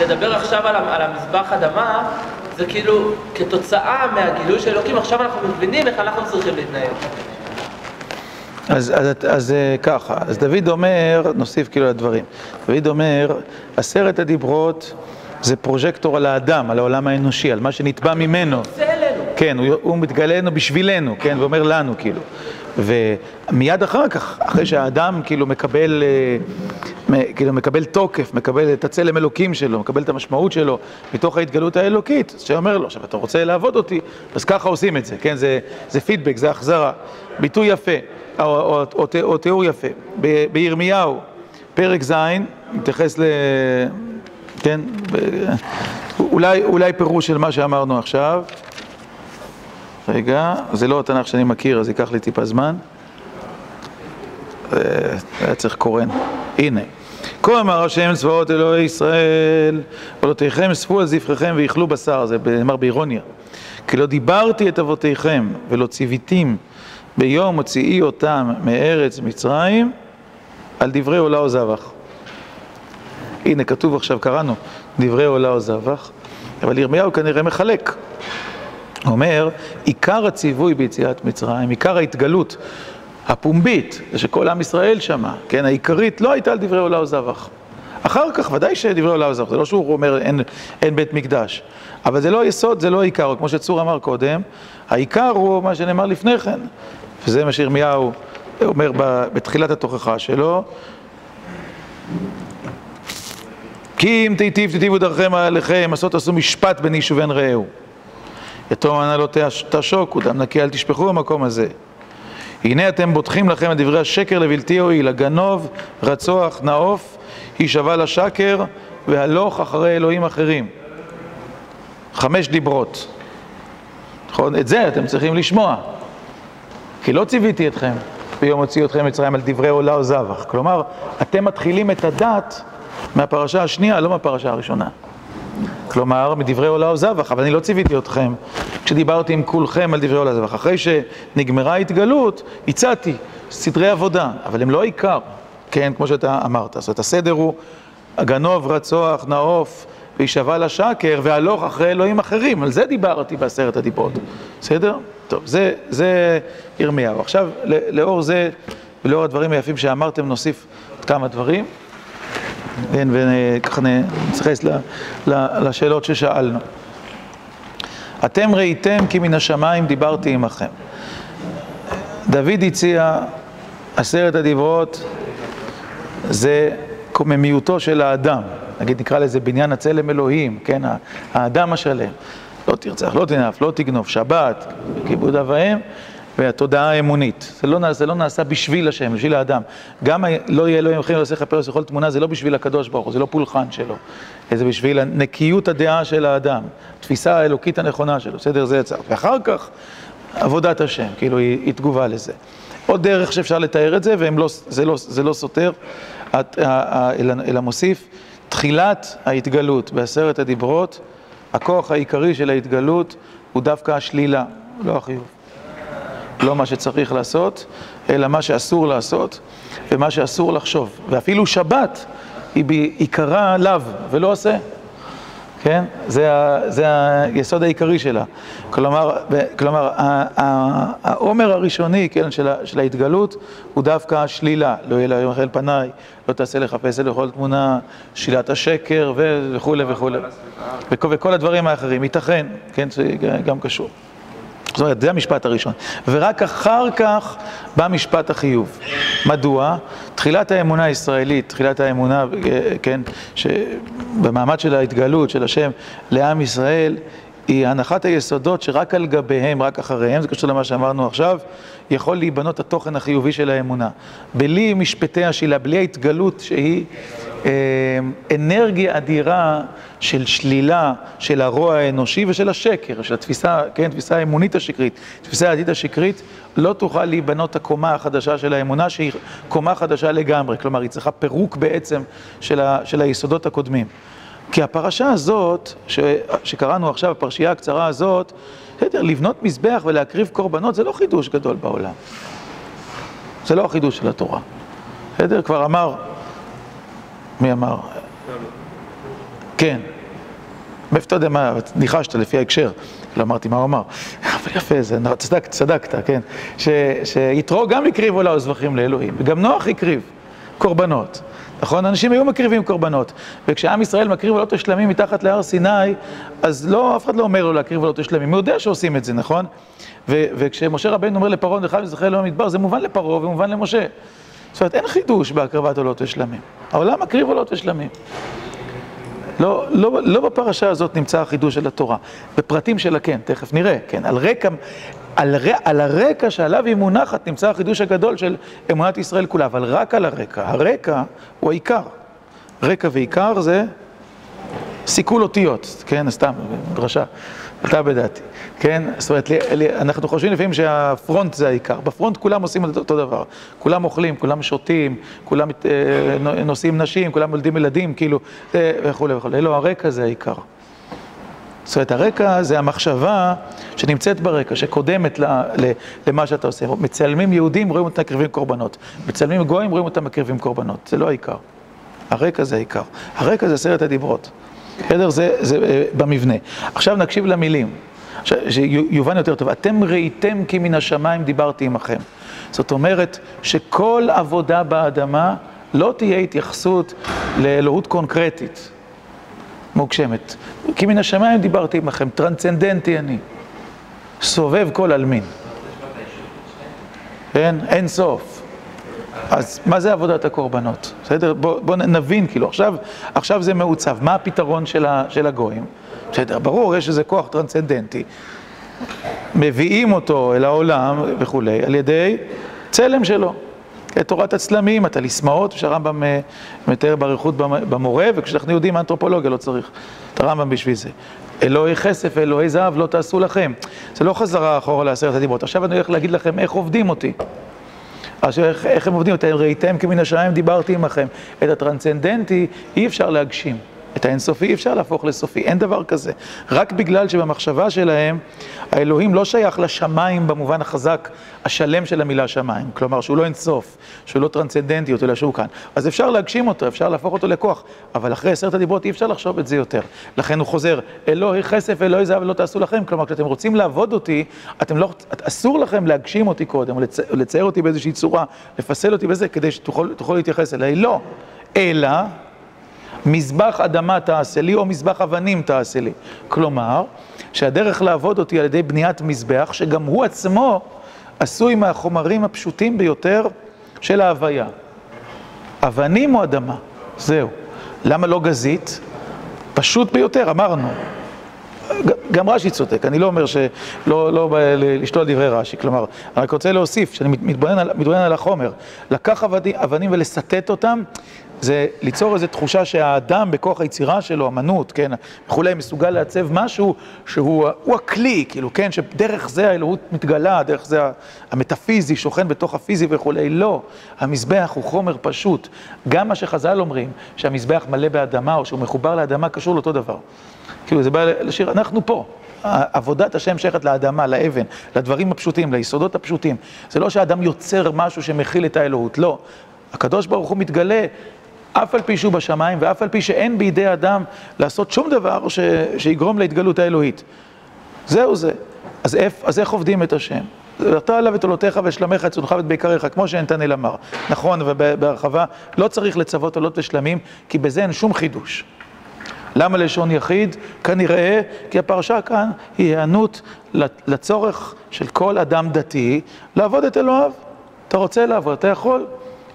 לדבר עכשיו על, על המזבח אדמה, זה כאילו כתוצאה מהגילוי של אלוקים, עכשיו אנחנו מבינים איך אנחנו צריכים להתנהל. אז, אז, אז אה, ככה, אז דוד אומר, נוסיף כאילו לדברים, דוד אומר, עשרת הדיברות זה פרוז'קטור על האדם, על העולם האנושי, על מה שנתבע ממנו. זה. כן, הוא, הוא מתגלה לנו בשבילנו, כן, ואומר לנו, כאילו. ומיד אחר כך, אחרי שהאדם כאילו מקבל, אה, כאילו מקבל תוקף, מקבל את הצלם אלוקים שלו, מקבל את המשמעות שלו מתוך ההתגלות האלוקית, אז שאומר לו, עכשיו אתה רוצה לעבוד אותי, אז ככה עושים את זה, כן, זה, זה פידבק, זה החזרה, ביטוי יפה, או, או, או, או, או תיאור יפה. ב, בירמיהו, פרק ז', מתייחס ל... כן, ב, אולי, אולי פירוש של מה שאמרנו עכשיו. רגע, זה לא התנ"ך שאני מכיר, אז ייקח לי טיפה זמן. אה, היה צריך קורן. הנה. כה אמר השם צבאות אלוהי ישראל, עולותיכם אספו על זבחיכם ואכלו בשר, זה נאמר באירוניה. כי לא דיברתי את אבותיכם ולא ציוויתים ביום הוציאי אותם מארץ מצרים על דברי עולה או זבח. הנה, כתוב עכשיו, קראנו, דברי עולה או זבח, אבל ירמיהו כנראה מחלק. אומר, עיקר הציווי ביציאת מצרים, עיקר ההתגלות הפומבית, זה שכל עם ישראל שמע, כן, העיקרית לא הייתה על דברי עולה או זבח. אחר כך, ודאי שדברי עולה או זבח, זה לא שהוא אומר אין, אין בית מקדש, אבל זה לא היסוד, זה לא העיקר, כמו שצור אמר קודם, העיקר הוא מה שנאמר לפני כן, וזה מה שירמיהו אומר בתחילת התוכחה שלו, כי אם תיטיב תיטיבו דרכם עליכם, עשו משפט בין איש ובין רעהו. יתום ענה לא תעשוקו, דם נקי אל תשפכו במקום הזה. הנה אתם בוטחים לכם את דברי השקר לבלתי הועיל, הגנוב, רצוח, נאוף, הישבע לשקר, והלוך אחרי אלוהים אחרים. חמש דיברות. נכון? את זה אתם צריכים לשמוע. כי לא ציוויתי אתכם ביום הוציאו אתכם מצרים על דברי עולה או זבח. כלומר, אתם מתחילים את הדת מהפרשה השנייה, לא מהפרשה הראשונה. כלומר, מדברי עולה או זבח, אבל אני לא ציוויתי אתכם כשדיברתי עם כולכם על דברי עולה זבח. אחרי שנגמרה ההתגלות, הצעתי סדרי עבודה, אבל הם לא העיקר, כן, כמו שאתה אמרת. זאת אומרת, הסדר הוא הגנוב, רצוח, נאוף, וישבע לשקר, והלוך אחרי אלוהים אחרים. על זה דיברתי בעשרת הדיברות. בסדר? טוב, זה, זה ירמיהו. עכשיו, לאור זה ולאור הדברים היפים שאמרתם, נוסיף עוד כמה דברים. כן, וככה נתייחס לשאלות ששאלנו. אתם ראיתם כי מן השמיים דיברתי עמכם. דוד הציע עשרת הדיברות, זה קוממיותו של האדם. נגיד נקרא לזה בניין הצלם אלוהים, כן, האדם השלם. לא תרצח, לא תנאף, לא תגנוב, שבת, כיבוד אב ואם, והתודעה האמונית. זה לא, זה לא נעשה בשביל השם, בשביל האדם. גם לא יהיה אלוהים הולכים ועושה כפר לכל תמונה, זה לא בשביל הקדוש ברוך הוא, זה לא פולחן שלו. זה בשביל נקיות הדעה של האדם, התפיסה האלוקית הנכונה שלו, בסדר? זה יצא. ואחר כך, עבודת השם, כאילו היא, היא תגובה לזה. עוד דרך שאפשר לתאר את זה, וזה לא, לא, לא סותר, אלא מוסיף, תחילת ההתגלות בעשרת הדיברות, הכוח העיקרי של ההתגלות הוא דווקא השלילה, לא החיוב. לא מה שצריך לעשות, אלא מה שאסור לעשות, ומה שאסור לחשוב. ואפילו שבת היא בעיקרה לאו, ולא עושה. כן? זה, ה, זה היסוד העיקרי שלה. כלומר, ב- כלומר ה- ה- העומר הראשוני, כן, של, ה, של ההתגלות, הוא דווקא השלילה. לא יהיה להם אל פניי, לא תעשה לחפש לכל תמונה, שלילת השקר וכולי וכולי. וכל, וכל הדברים האחרים, ייתכן, כן, זה גם קשור. זאת אומרת, זה המשפט הראשון. ורק אחר כך בא משפט החיוב. מדוע? תחילת האמונה הישראלית, תחילת האמונה, אה, כן, שבמעמד של ההתגלות של השם לעם ישראל, היא הנחת היסודות שרק על גביהם, רק אחריהם, זה קשור למה שאמרנו עכשיו, יכול להיבנות התוכן החיובי של האמונה. בלי משפטי השאלה, בלי ההתגלות שהיא אנרגיה אדירה של שלילה של הרוע האנושי ושל השקר, של התפיסה, כן, תפיסה האמונית השקרית, תפיסה הדתית השקרית, לא תוכל להיבנות הקומה החדשה של האמונה, שהיא קומה חדשה לגמרי, כלומר, היא צריכה פירוק בעצם של, ה, של היסודות הקודמים. כי הפרשה הזאת, ש, שקראנו עכשיו, הפרשייה הקצרה הזאת, בסדר, לבנות מזבח ולהקריב קורבנות זה לא חידוש גדול בעולם. זה לא החידוש של התורה. בסדר? כבר אמר, מי אמר? כן. מאיפה אתה יודע מה, ניחשת לפי ההקשר, לא אמרתי מה הוא אמר, אבל יפה, זה, צדקת, צדקת, כן, שיתרו גם הקריבו לה זבחים לאלוהים, וגם נוח הקריב קורבנות, נכון? אנשים היו מקריבים קורבנות, וכשעם ישראל מקריב עולות השלמים מתחת להר סיני, אז לא, אף אחד לא אומר לו להקריב עולות השלמים, הוא יודע שעושים את זה, נכון? וכשמשה רבנו אומר לפרעה, לך מזרחי אלוהים במדבר, זה מובן לפרעה ומובן למשה. זאת אומרת, אין חידוש בהקרבת עולות ושלמים. העולם מקריב עולות ושלמים. לא, לא, לא בפרשה הזאת נמצא החידוש של התורה, בפרטים שלה כן, תכף נראה, כן, על רקע, על, על הרקע שעליו היא מונחת נמצא החידוש הגדול של אמונת ישראל כולה, אבל רק על הרקע, הרקע הוא העיקר, רקע ועיקר זה סיכול אותיות, כן, סתם, דרשה, אתה בדעתי, כן, זאת אומרת, אנחנו חושבים לפעמים שהפרונט זה העיקר, בפרונט כולם עושים אותו דבר, כולם אוכלים, כולם שותים, כולם אה, נושאים נשים, כולם מולדים ילדים, כאילו, אה, וכולי וכולי, לא, הרקע זה העיקר. זאת אומרת, הרקע זה המחשבה שנמצאת ברקע, שקודמת למה שאתה עושה. מצלמים יהודים, רואים אותם מקריבים קורבנות. מצלמים גויים, רואים אותם מקריבים קורבנות. זה לא העיקר. הרקע זה העיקר. הרקע זה עשרת הדיברות. בסדר? זה, זה אה, במבנה. עכשיו נקשיב למילים, שיובן יותר טוב. אתם ראיתם כי מן השמיים דיברתי עמכם. זאת אומרת שכל עבודה באדמה לא תהיה התייחסות לאלוהות קונקרטית, מוגשמת. כי מן השמיים דיברתי עמכם, טרנסצנדנטי אני. סובב כל עלמין. כן? אין סוף. אז מה זה עבודת הקורבנות? בסדר? בואו בוא נבין, כאילו, עכשיו, עכשיו זה מעוצב. מה הפתרון של, ה, של הגויים? בסדר, ברור, יש איזה כוח טרנסצנדנטי. מביאים אותו אל העולם וכולי, על ידי צלם שלו. תורת הצלמים, הטליסמאות, שהרמב"ם מתאר באריכות במורה, וכשאנחנו יודעים אנתרופולוגיה לא צריך את הרמב"ם בשביל זה. אלוהי כסף, אלוהי זהב, לא תעשו לכם. זה לא חזרה אחורה לעשרת הדיברות. עכשיו אני הולך להגיד לכם איך עובדים אותי. איך, איך הם עובדים? אתם ראיתם כמן השמיים דיברתי עמכם. את הטרנסצנדנטי אי אפשר להגשים. את האינסופי אי אפשר להפוך לסופי, אין דבר כזה. רק בגלל שבמחשבה שלהם, האלוהים לא שייך לשמיים במובן החזק, השלם של המילה שמיים. כלומר, שהוא לא אינסוף, שהוא לא טרנסצנדנטי, אלא שהוא כאן. אז אפשר להגשים אותו, אפשר להפוך אותו לכוח, אבל אחרי עשרת הדיברות אי אפשר לחשוב את זה יותר. לכן הוא חוזר, אלוהי כסף, אלוהי זהב, לא תעשו לכם. כלומר, כשאתם רוצים לעבוד אותי, אתם לא, אסור לכם להגשים אותי קודם, או לצ, לצייר אותי באיזושהי צורה, לפסל אותי בזה, כדי שתוכלו להתייחס אליי. לא. אלא... מזבח אדמה תעשה לי, או מזבח אבנים תעשה לי. כלומר, שהדרך לעבוד אותי על ידי בניית מזבח, שגם הוא עצמו עשוי מהחומרים הפשוטים ביותר של ההוויה. אבנים או אדמה? זהו. למה לא גזית? פשוט ביותר, אמרנו. גם רש"י צודק, אני לא אומר שלא לא בא לשתול דברי רש"י, כלומר, אני רק רוצה להוסיף, שאני מתבונן על, על החומר, לקח אבנים ולסטט אותם, זה ליצור איזו תחושה שהאדם בכוח היצירה שלו, אמנות, כן, וכולי, מסוגל לעצב משהו שהוא הכלי, כאילו, כן, שדרך זה האלוהות מתגלה, דרך זה המטאפיזי שוכן בתוך הפיזי וכולי, לא, המזבח הוא חומר פשוט. גם מה שחז"ל אומרים, שהמזבח מלא באדמה או שהוא מחובר לאדמה, קשור לאותו דבר. כאילו, זה בא לשיר, אנחנו פה. עבודת השם שייכת לאדמה, לאבן, לדברים הפשוטים, ליסודות הפשוטים. זה לא שהאדם יוצר משהו שמכיל את האלוהות, לא. הקדוש ברוך הוא מתגלה אף על פי שהוא בשמיים, ואף על פי שאין בידי אדם לעשות שום דבר. שיגרום להתגלות האלוהית. זהו זה. אז, איפ... אז איך עובדים את השם? ואתה עליו את עולותיך ושלמך את צונך ואת בעיקריך, כמו שנתנאל אמר. נכון, ובהרחבה, לא צריך לצוות עולות ושלמים, כי בזה אין שום חידוש. למה לשון יחיד? כנראה, כי הפרשה כאן היא היענות לצורך של כל אדם דתי לעבוד את אלוהיו. אתה רוצה לעבוד, אתה יכול.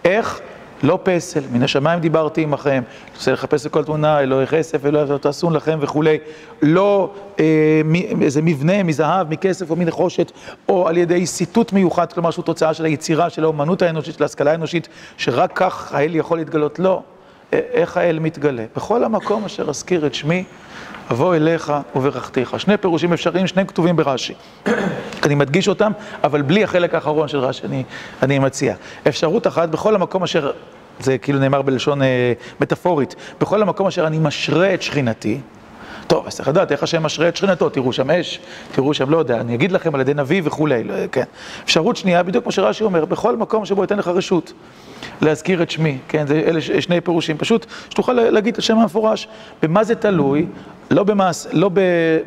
איך? לא פסל, מן השמיים דיברתי עמכם, רוצה לחפש לכל תמונה, אלוהי כסף, אלוהי תעשון לכם וכולי, לא אה, איזה מבנה מזהב, מכסף או מנחושת, או על ידי סיטוט מיוחד, כלומר שהוא תוצאה של היצירה, של האומנות האנושית, של ההשכלה האנושית, שרק כך האל יכול להתגלות, לא. איך האל מתגלה? בכל המקום אשר אזכיר את שמי, אבוא אליך וברכתיך. שני פירושים אפשריים, שניהם כתובים ברש"י. [CLEARS THROAT] אני מדגיש אותם, אבל בלי החלק האחרון של רש"י, אני, אני מציע. אפשרות אחת, בכל המקום אשר, זה כאילו נאמר בלשון אה, מטאפורית, בכל המקום אשר אני משרה את שכינתי, טוב, אז צריך לדעת איך השם משרה את שכינתו, תראו שם אש, תראו שם, לא יודע, אני אגיד לכם על ידי נביא וכולי, לא, כן. אפשרות שנייה, בדיוק כמו שרש"י אומר, בכל מקום שבו ייתן לך רשות להזכיר את שמי, כן, זה אלה שני פירושים, פשוט שתוכל להגיד את השם המפורש. במה זה תלוי? לא, במעש, לא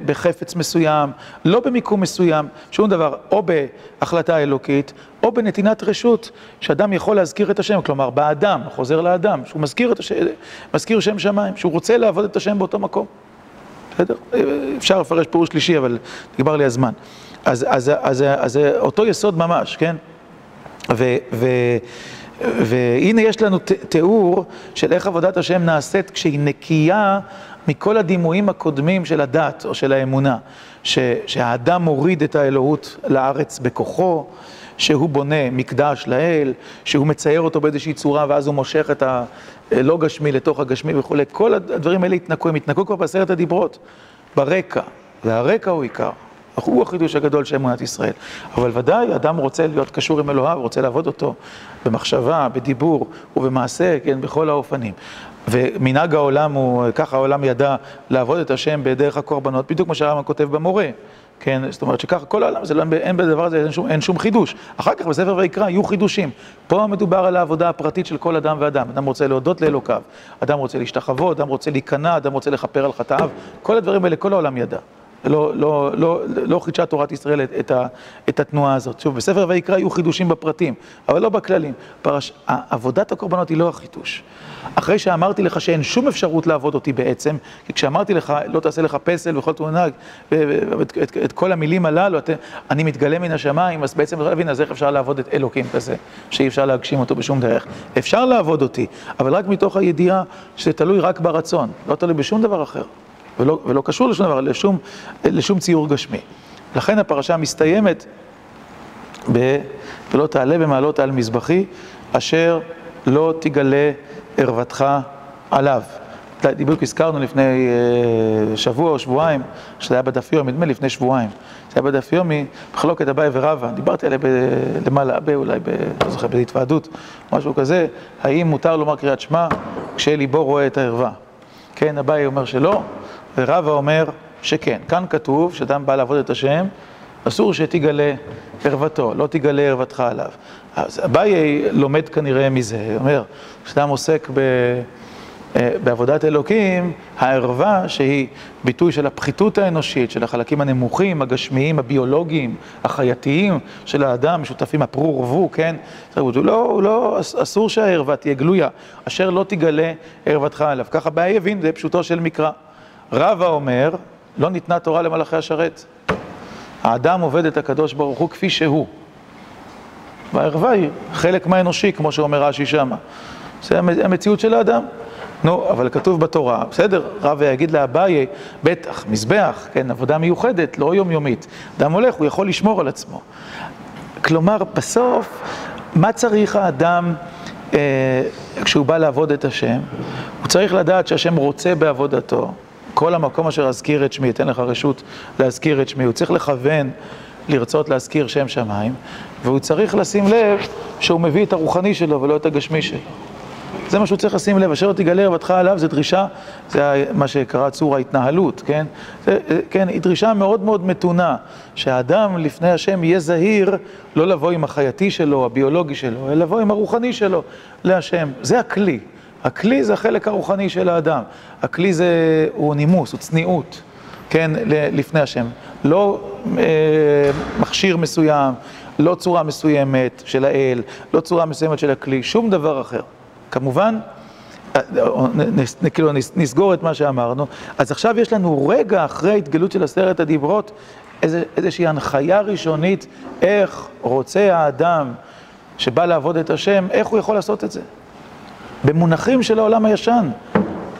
בחפץ מסוים, לא במיקום מסוים, שום דבר, או בהחלטה אלוקית, או בנתינת רשות, שאדם יכול להזכיר את השם, כלומר, באדם, חוזר לאדם, שהוא מזכיר, את השם, מזכיר שם שמיים, שהוא רוצה לעבוד את השם באותו מקום. בסדר? אפשר לפרש פירוש שלישי, אבל נגמר לי הזמן. אז, אז, אז, אז, אז אותו יסוד ממש, כן? ו, ו, והנה יש לנו תיאור של איך עבודת השם נעשית כשהיא נקייה מכל הדימויים הקודמים של הדת או של האמונה. שהאדם מוריד את האלוהות לארץ בכוחו, שהוא בונה מקדש לאל, שהוא מצייר אותו באיזושהי צורה ואז הוא מושך את הלא גשמי לתוך הגשמי וכולי. כל הדברים האלה התנקו, הם התנקו כבר בעשרת הדיברות, ברקע, והרקע הוא עיקר. הוא החידוש הגדול של אמונת ישראל. אבל ודאי, אדם רוצה להיות קשור עם אלוהיו, רוצה לעבוד אותו במחשבה, בדיבור ובמעשה, כן, בכל האופנים. ומנהג העולם הוא, ככה העולם ידע לעבוד את השם בדרך הקורבנות, בדיוק כמו שהרמב"ם כותב במורה. כן, זאת אומרת שככה כל העולם, זה לא, אין בדבר הזה, אין שום, אין שום חידוש. אחר כך בספר ויקרא יהיו חידושים. פה מדובר על העבודה הפרטית של כל אדם ואדם. אדם רוצה להודות לאלוקיו, אדם רוצה להשתחוות, אדם רוצה להיכנע, אדם רוצה לכפר על חטאיו. כל הדברים האלה, כל העולם ידע. לא, לא, לא, לא חידשה תורת ישראל את, את, ה, את התנועה הזאת. שוב, בספר ויקרא יהיו חידושים בפרטים, אבל לא בכללים. פרש, עבודת הקורבנות היא לא החידוש. אחרי שאמרתי לך שאין שום אפשרות לעבוד אותי בעצם, כי כשאמרתי לך, לא תעשה לך פסל וכל תמונה, את, את, את כל המילים הללו, את, אני מתגלה מן השמיים, אז בעצם אפשר להבין, אז איך אפשר לעבוד את אלוקים כזה, שאי אפשר להגשים אותו בשום דרך. אפשר לעבוד אותי, אבל רק מתוך הידיעה שזה תלוי רק ברצון, לא תלוי בשום דבר אחר. ולא, ולא קשור לשום דבר, לשום, לשום ציור גשמי. לכן הפרשה מסתיימת ב... ולא תעלה במעלות על מזבחי, אשר לא תגלה ערוותך עליו. בדיוק הזכרנו לפני אה, שבוע או שבועיים, שזה היה בדף יומי, נדמה לי לפני שבועיים. זה היה בדף יומי, מחלוקת אביי ורבא, דיברתי עליה למעלה, אולי, ב, לא זוכר, בהתוועדות, משהו כזה, האם מותר לומר קריאת שמע כשליבו רואה את הערווה. כן, אביי אומר שלא, ורבא אומר שכן. כאן כתוב שאדם בא לעבוד את השם, אסור שתגלה ערוותו, לא תגלה ערוותך עליו. אז אביי לומד כנראה מזה, אומר, כשאדם עוסק ב... אה, בעבודת אלוקים, הערווה שהיא ביטוי של הפחיתות האנושית, של החלקים הנמוכים, הגשמיים, הביולוגיים, החייתיים של האדם, משותפים הפרו ורבו, כן? הוא לא, לא, אסור שהערווה תהיה גלויה, אשר לא תגלה ערוותך עליו. ככה אביי יבין, זה פשוטו של מקרא. רבא אומר, לא ניתנה תורה למלאכי השרת. האדם עובד את הקדוש ברוך הוא כפי שהוא. והערווה היא חלק מהאנושי, כמו שאומר רש"י שמה. זה המציאות של האדם. נו, אבל כתוב בתורה, בסדר, רב יגיד לאביי, בטח, מזבח, כן, עבודה מיוחדת, לא יומיומית. אדם הולך, הוא יכול לשמור על עצמו. כלומר, בסוף, מה צריך האדם אה, כשהוא בא לעבוד את השם? הוא צריך לדעת שהשם רוצה בעבודתו. כל המקום אשר אזכיר את שמי, אתן לך רשות להזכיר את שמי. הוא צריך לכוון, לרצות להזכיר שם שמיים, והוא צריך לשים לב שהוא מביא את הרוחני שלו ולא את הגשמי שלו. זה מה שהוא צריך לשים לב, אשר תגלה רבתך עליו, זה דרישה, זה מה שקרא צור ההתנהלות, כן? זה, כן, היא דרישה מאוד מאוד מתונה, שהאדם לפני השם יהיה זהיר לא לבוא עם החייתי שלו, הביולוגי שלו, אלא לבוא עם הרוחני שלו להשם. זה הכלי. הכלי זה החלק הרוחני של האדם. הכלי זה, הוא נימוס, הוא צניעות, כן, לפני השם. לא אה, מכשיר מסוים, לא צורה מסוימת של האל, לא צורה מסוימת של הכלי, שום דבר אחר. כמובן, כאילו נסגור את מה שאמרנו, אז עכשיו יש לנו רגע אחרי התגלות של עשרת הדיברות, איזושהי הנחיה ראשונית, איך רוצה האדם שבא לעבוד את השם, איך הוא יכול לעשות את זה. במונחים של העולם הישן,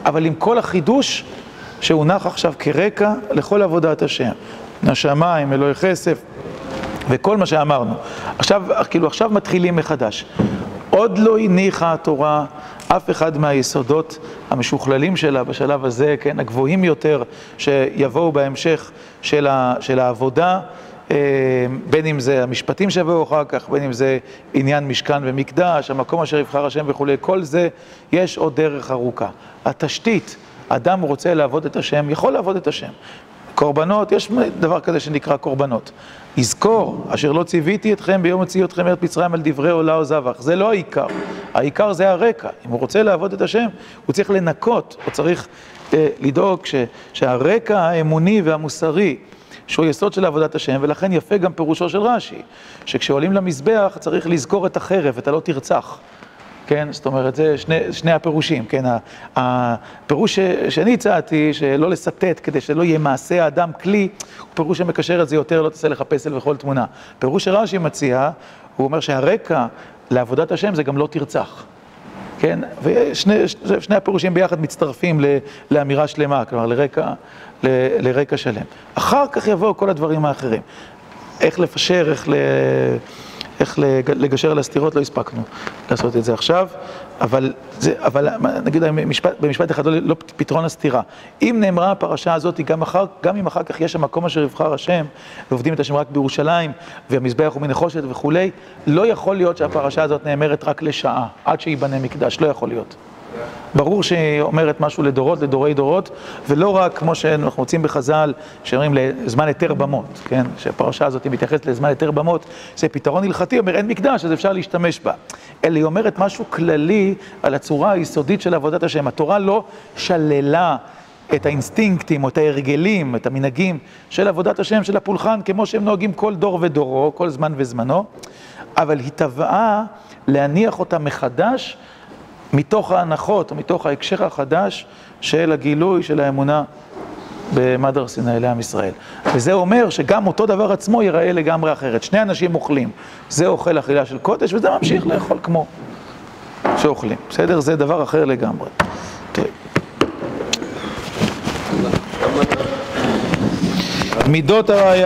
אבל עם כל החידוש שהונח עכשיו כרקע לכל עבודת השם. השמיים, אלוהי כסף וכל מה שאמרנו. עכשיו, כאילו עכשיו מתחילים מחדש. עוד לא הניחה התורה אף אחד מהיסודות המשוכללים שלה בשלב הזה, כן, הגבוהים יותר, שיבואו בהמשך של, ה, של העבודה, בין אם זה המשפטים שיבואו אחר כך, בין אם זה עניין משכן ומקדש, המקום אשר יבחר השם וכולי, כל זה, יש עוד דרך ארוכה. התשתית, אדם רוצה לעבוד את השם, יכול לעבוד את השם. קורבנות, יש דבר כזה שנקרא קורבנות. יזכור, אשר לא ציוויתי אתכם ביום הוציאו אתכם מארץ מצרים על דברי עולה או זבח. זה לא העיקר. העיקר זה הרקע. אם הוא רוצה לעבוד את השם, הוא צריך לנקות, הוא צריך אה, לדאוג ש, שהרקע האמוני והמוסרי, שהוא יסוד של עבודת השם, ולכן יפה גם פירושו של רש"י, שכשעולים למזבח צריך לזכור את החרב, את הלא תרצח. כן? זאת אומרת, זה שני, שני הפירושים, כן? הפירוש שאני הצעתי, שלא לסטט כדי שלא יהיה מעשה האדם כלי, הוא פירוש שמקשר את זה יותר, לא תעשה לך פסל וכל תמונה. פירוש שרש"י מציע, הוא אומר שהרקע לעבודת השם זה גם לא תרצח. כן? ושני הפירושים ביחד מצטרפים לאמירה שלמה, כלומר לרקע, ל, לרקע שלם. אחר כך יבואו כל הדברים האחרים. איך לפשר, איך ל... איך לגשר על הסתירות, לא הספקנו לעשות את זה עכשיו, אבל, זה, אבל נגיד במשפט, במשפט אחד, לא, לא פתרון הסתירה. אם נאמרה הפרשה הזאת, גם, אחר, גם אם אחר כך יש המקום אשר יבחר השם, ועובדים את השם רק בירושלים, והמזבח הוא מנחושת וכולי, לא יכול להיות שהפרשה הזאת נאמרת רק לשעה, עד שייבנה מקדש, לא יכול להיות. ברור שהיא אומרת משהו לדורות, לדורי דורות, ולא רק כמו שאנחנו מוצאים בחז"ל, שאומרים לזמן היתר במות, כן? שהפרשה הזאת מתייחסת לזמן היתר במות, זה פתרון הלכתי, אומר אין מקדש, אז אפשר להשתמש בה. אלא היא אומרת משהו כללי על הצורה היסודית של עבודת השם. התורה לא שללה את האינסטינקטים או את ההרגלים, את המנהגים של עבודת השם, של הפולחן, כמו שהם נוהגים כל דור ודורו, כל זמן וזמנו, אבל היא תבעה להניח אותה מחדש מתוך ההנחות, מתוך ההקשר החדש של הגילוי של האמונה במד הר סיני לעם ישראל. וזה אומר שגם אותו דבר עצמו ייראה לגמרי אחרת. שני אנשים אוכלים, זה אוכל אכילה של קודש, וזה ממשיך לאכול כמו שאוכלים. בסדר? זה דבר אחר לגמרי. מידות הראייה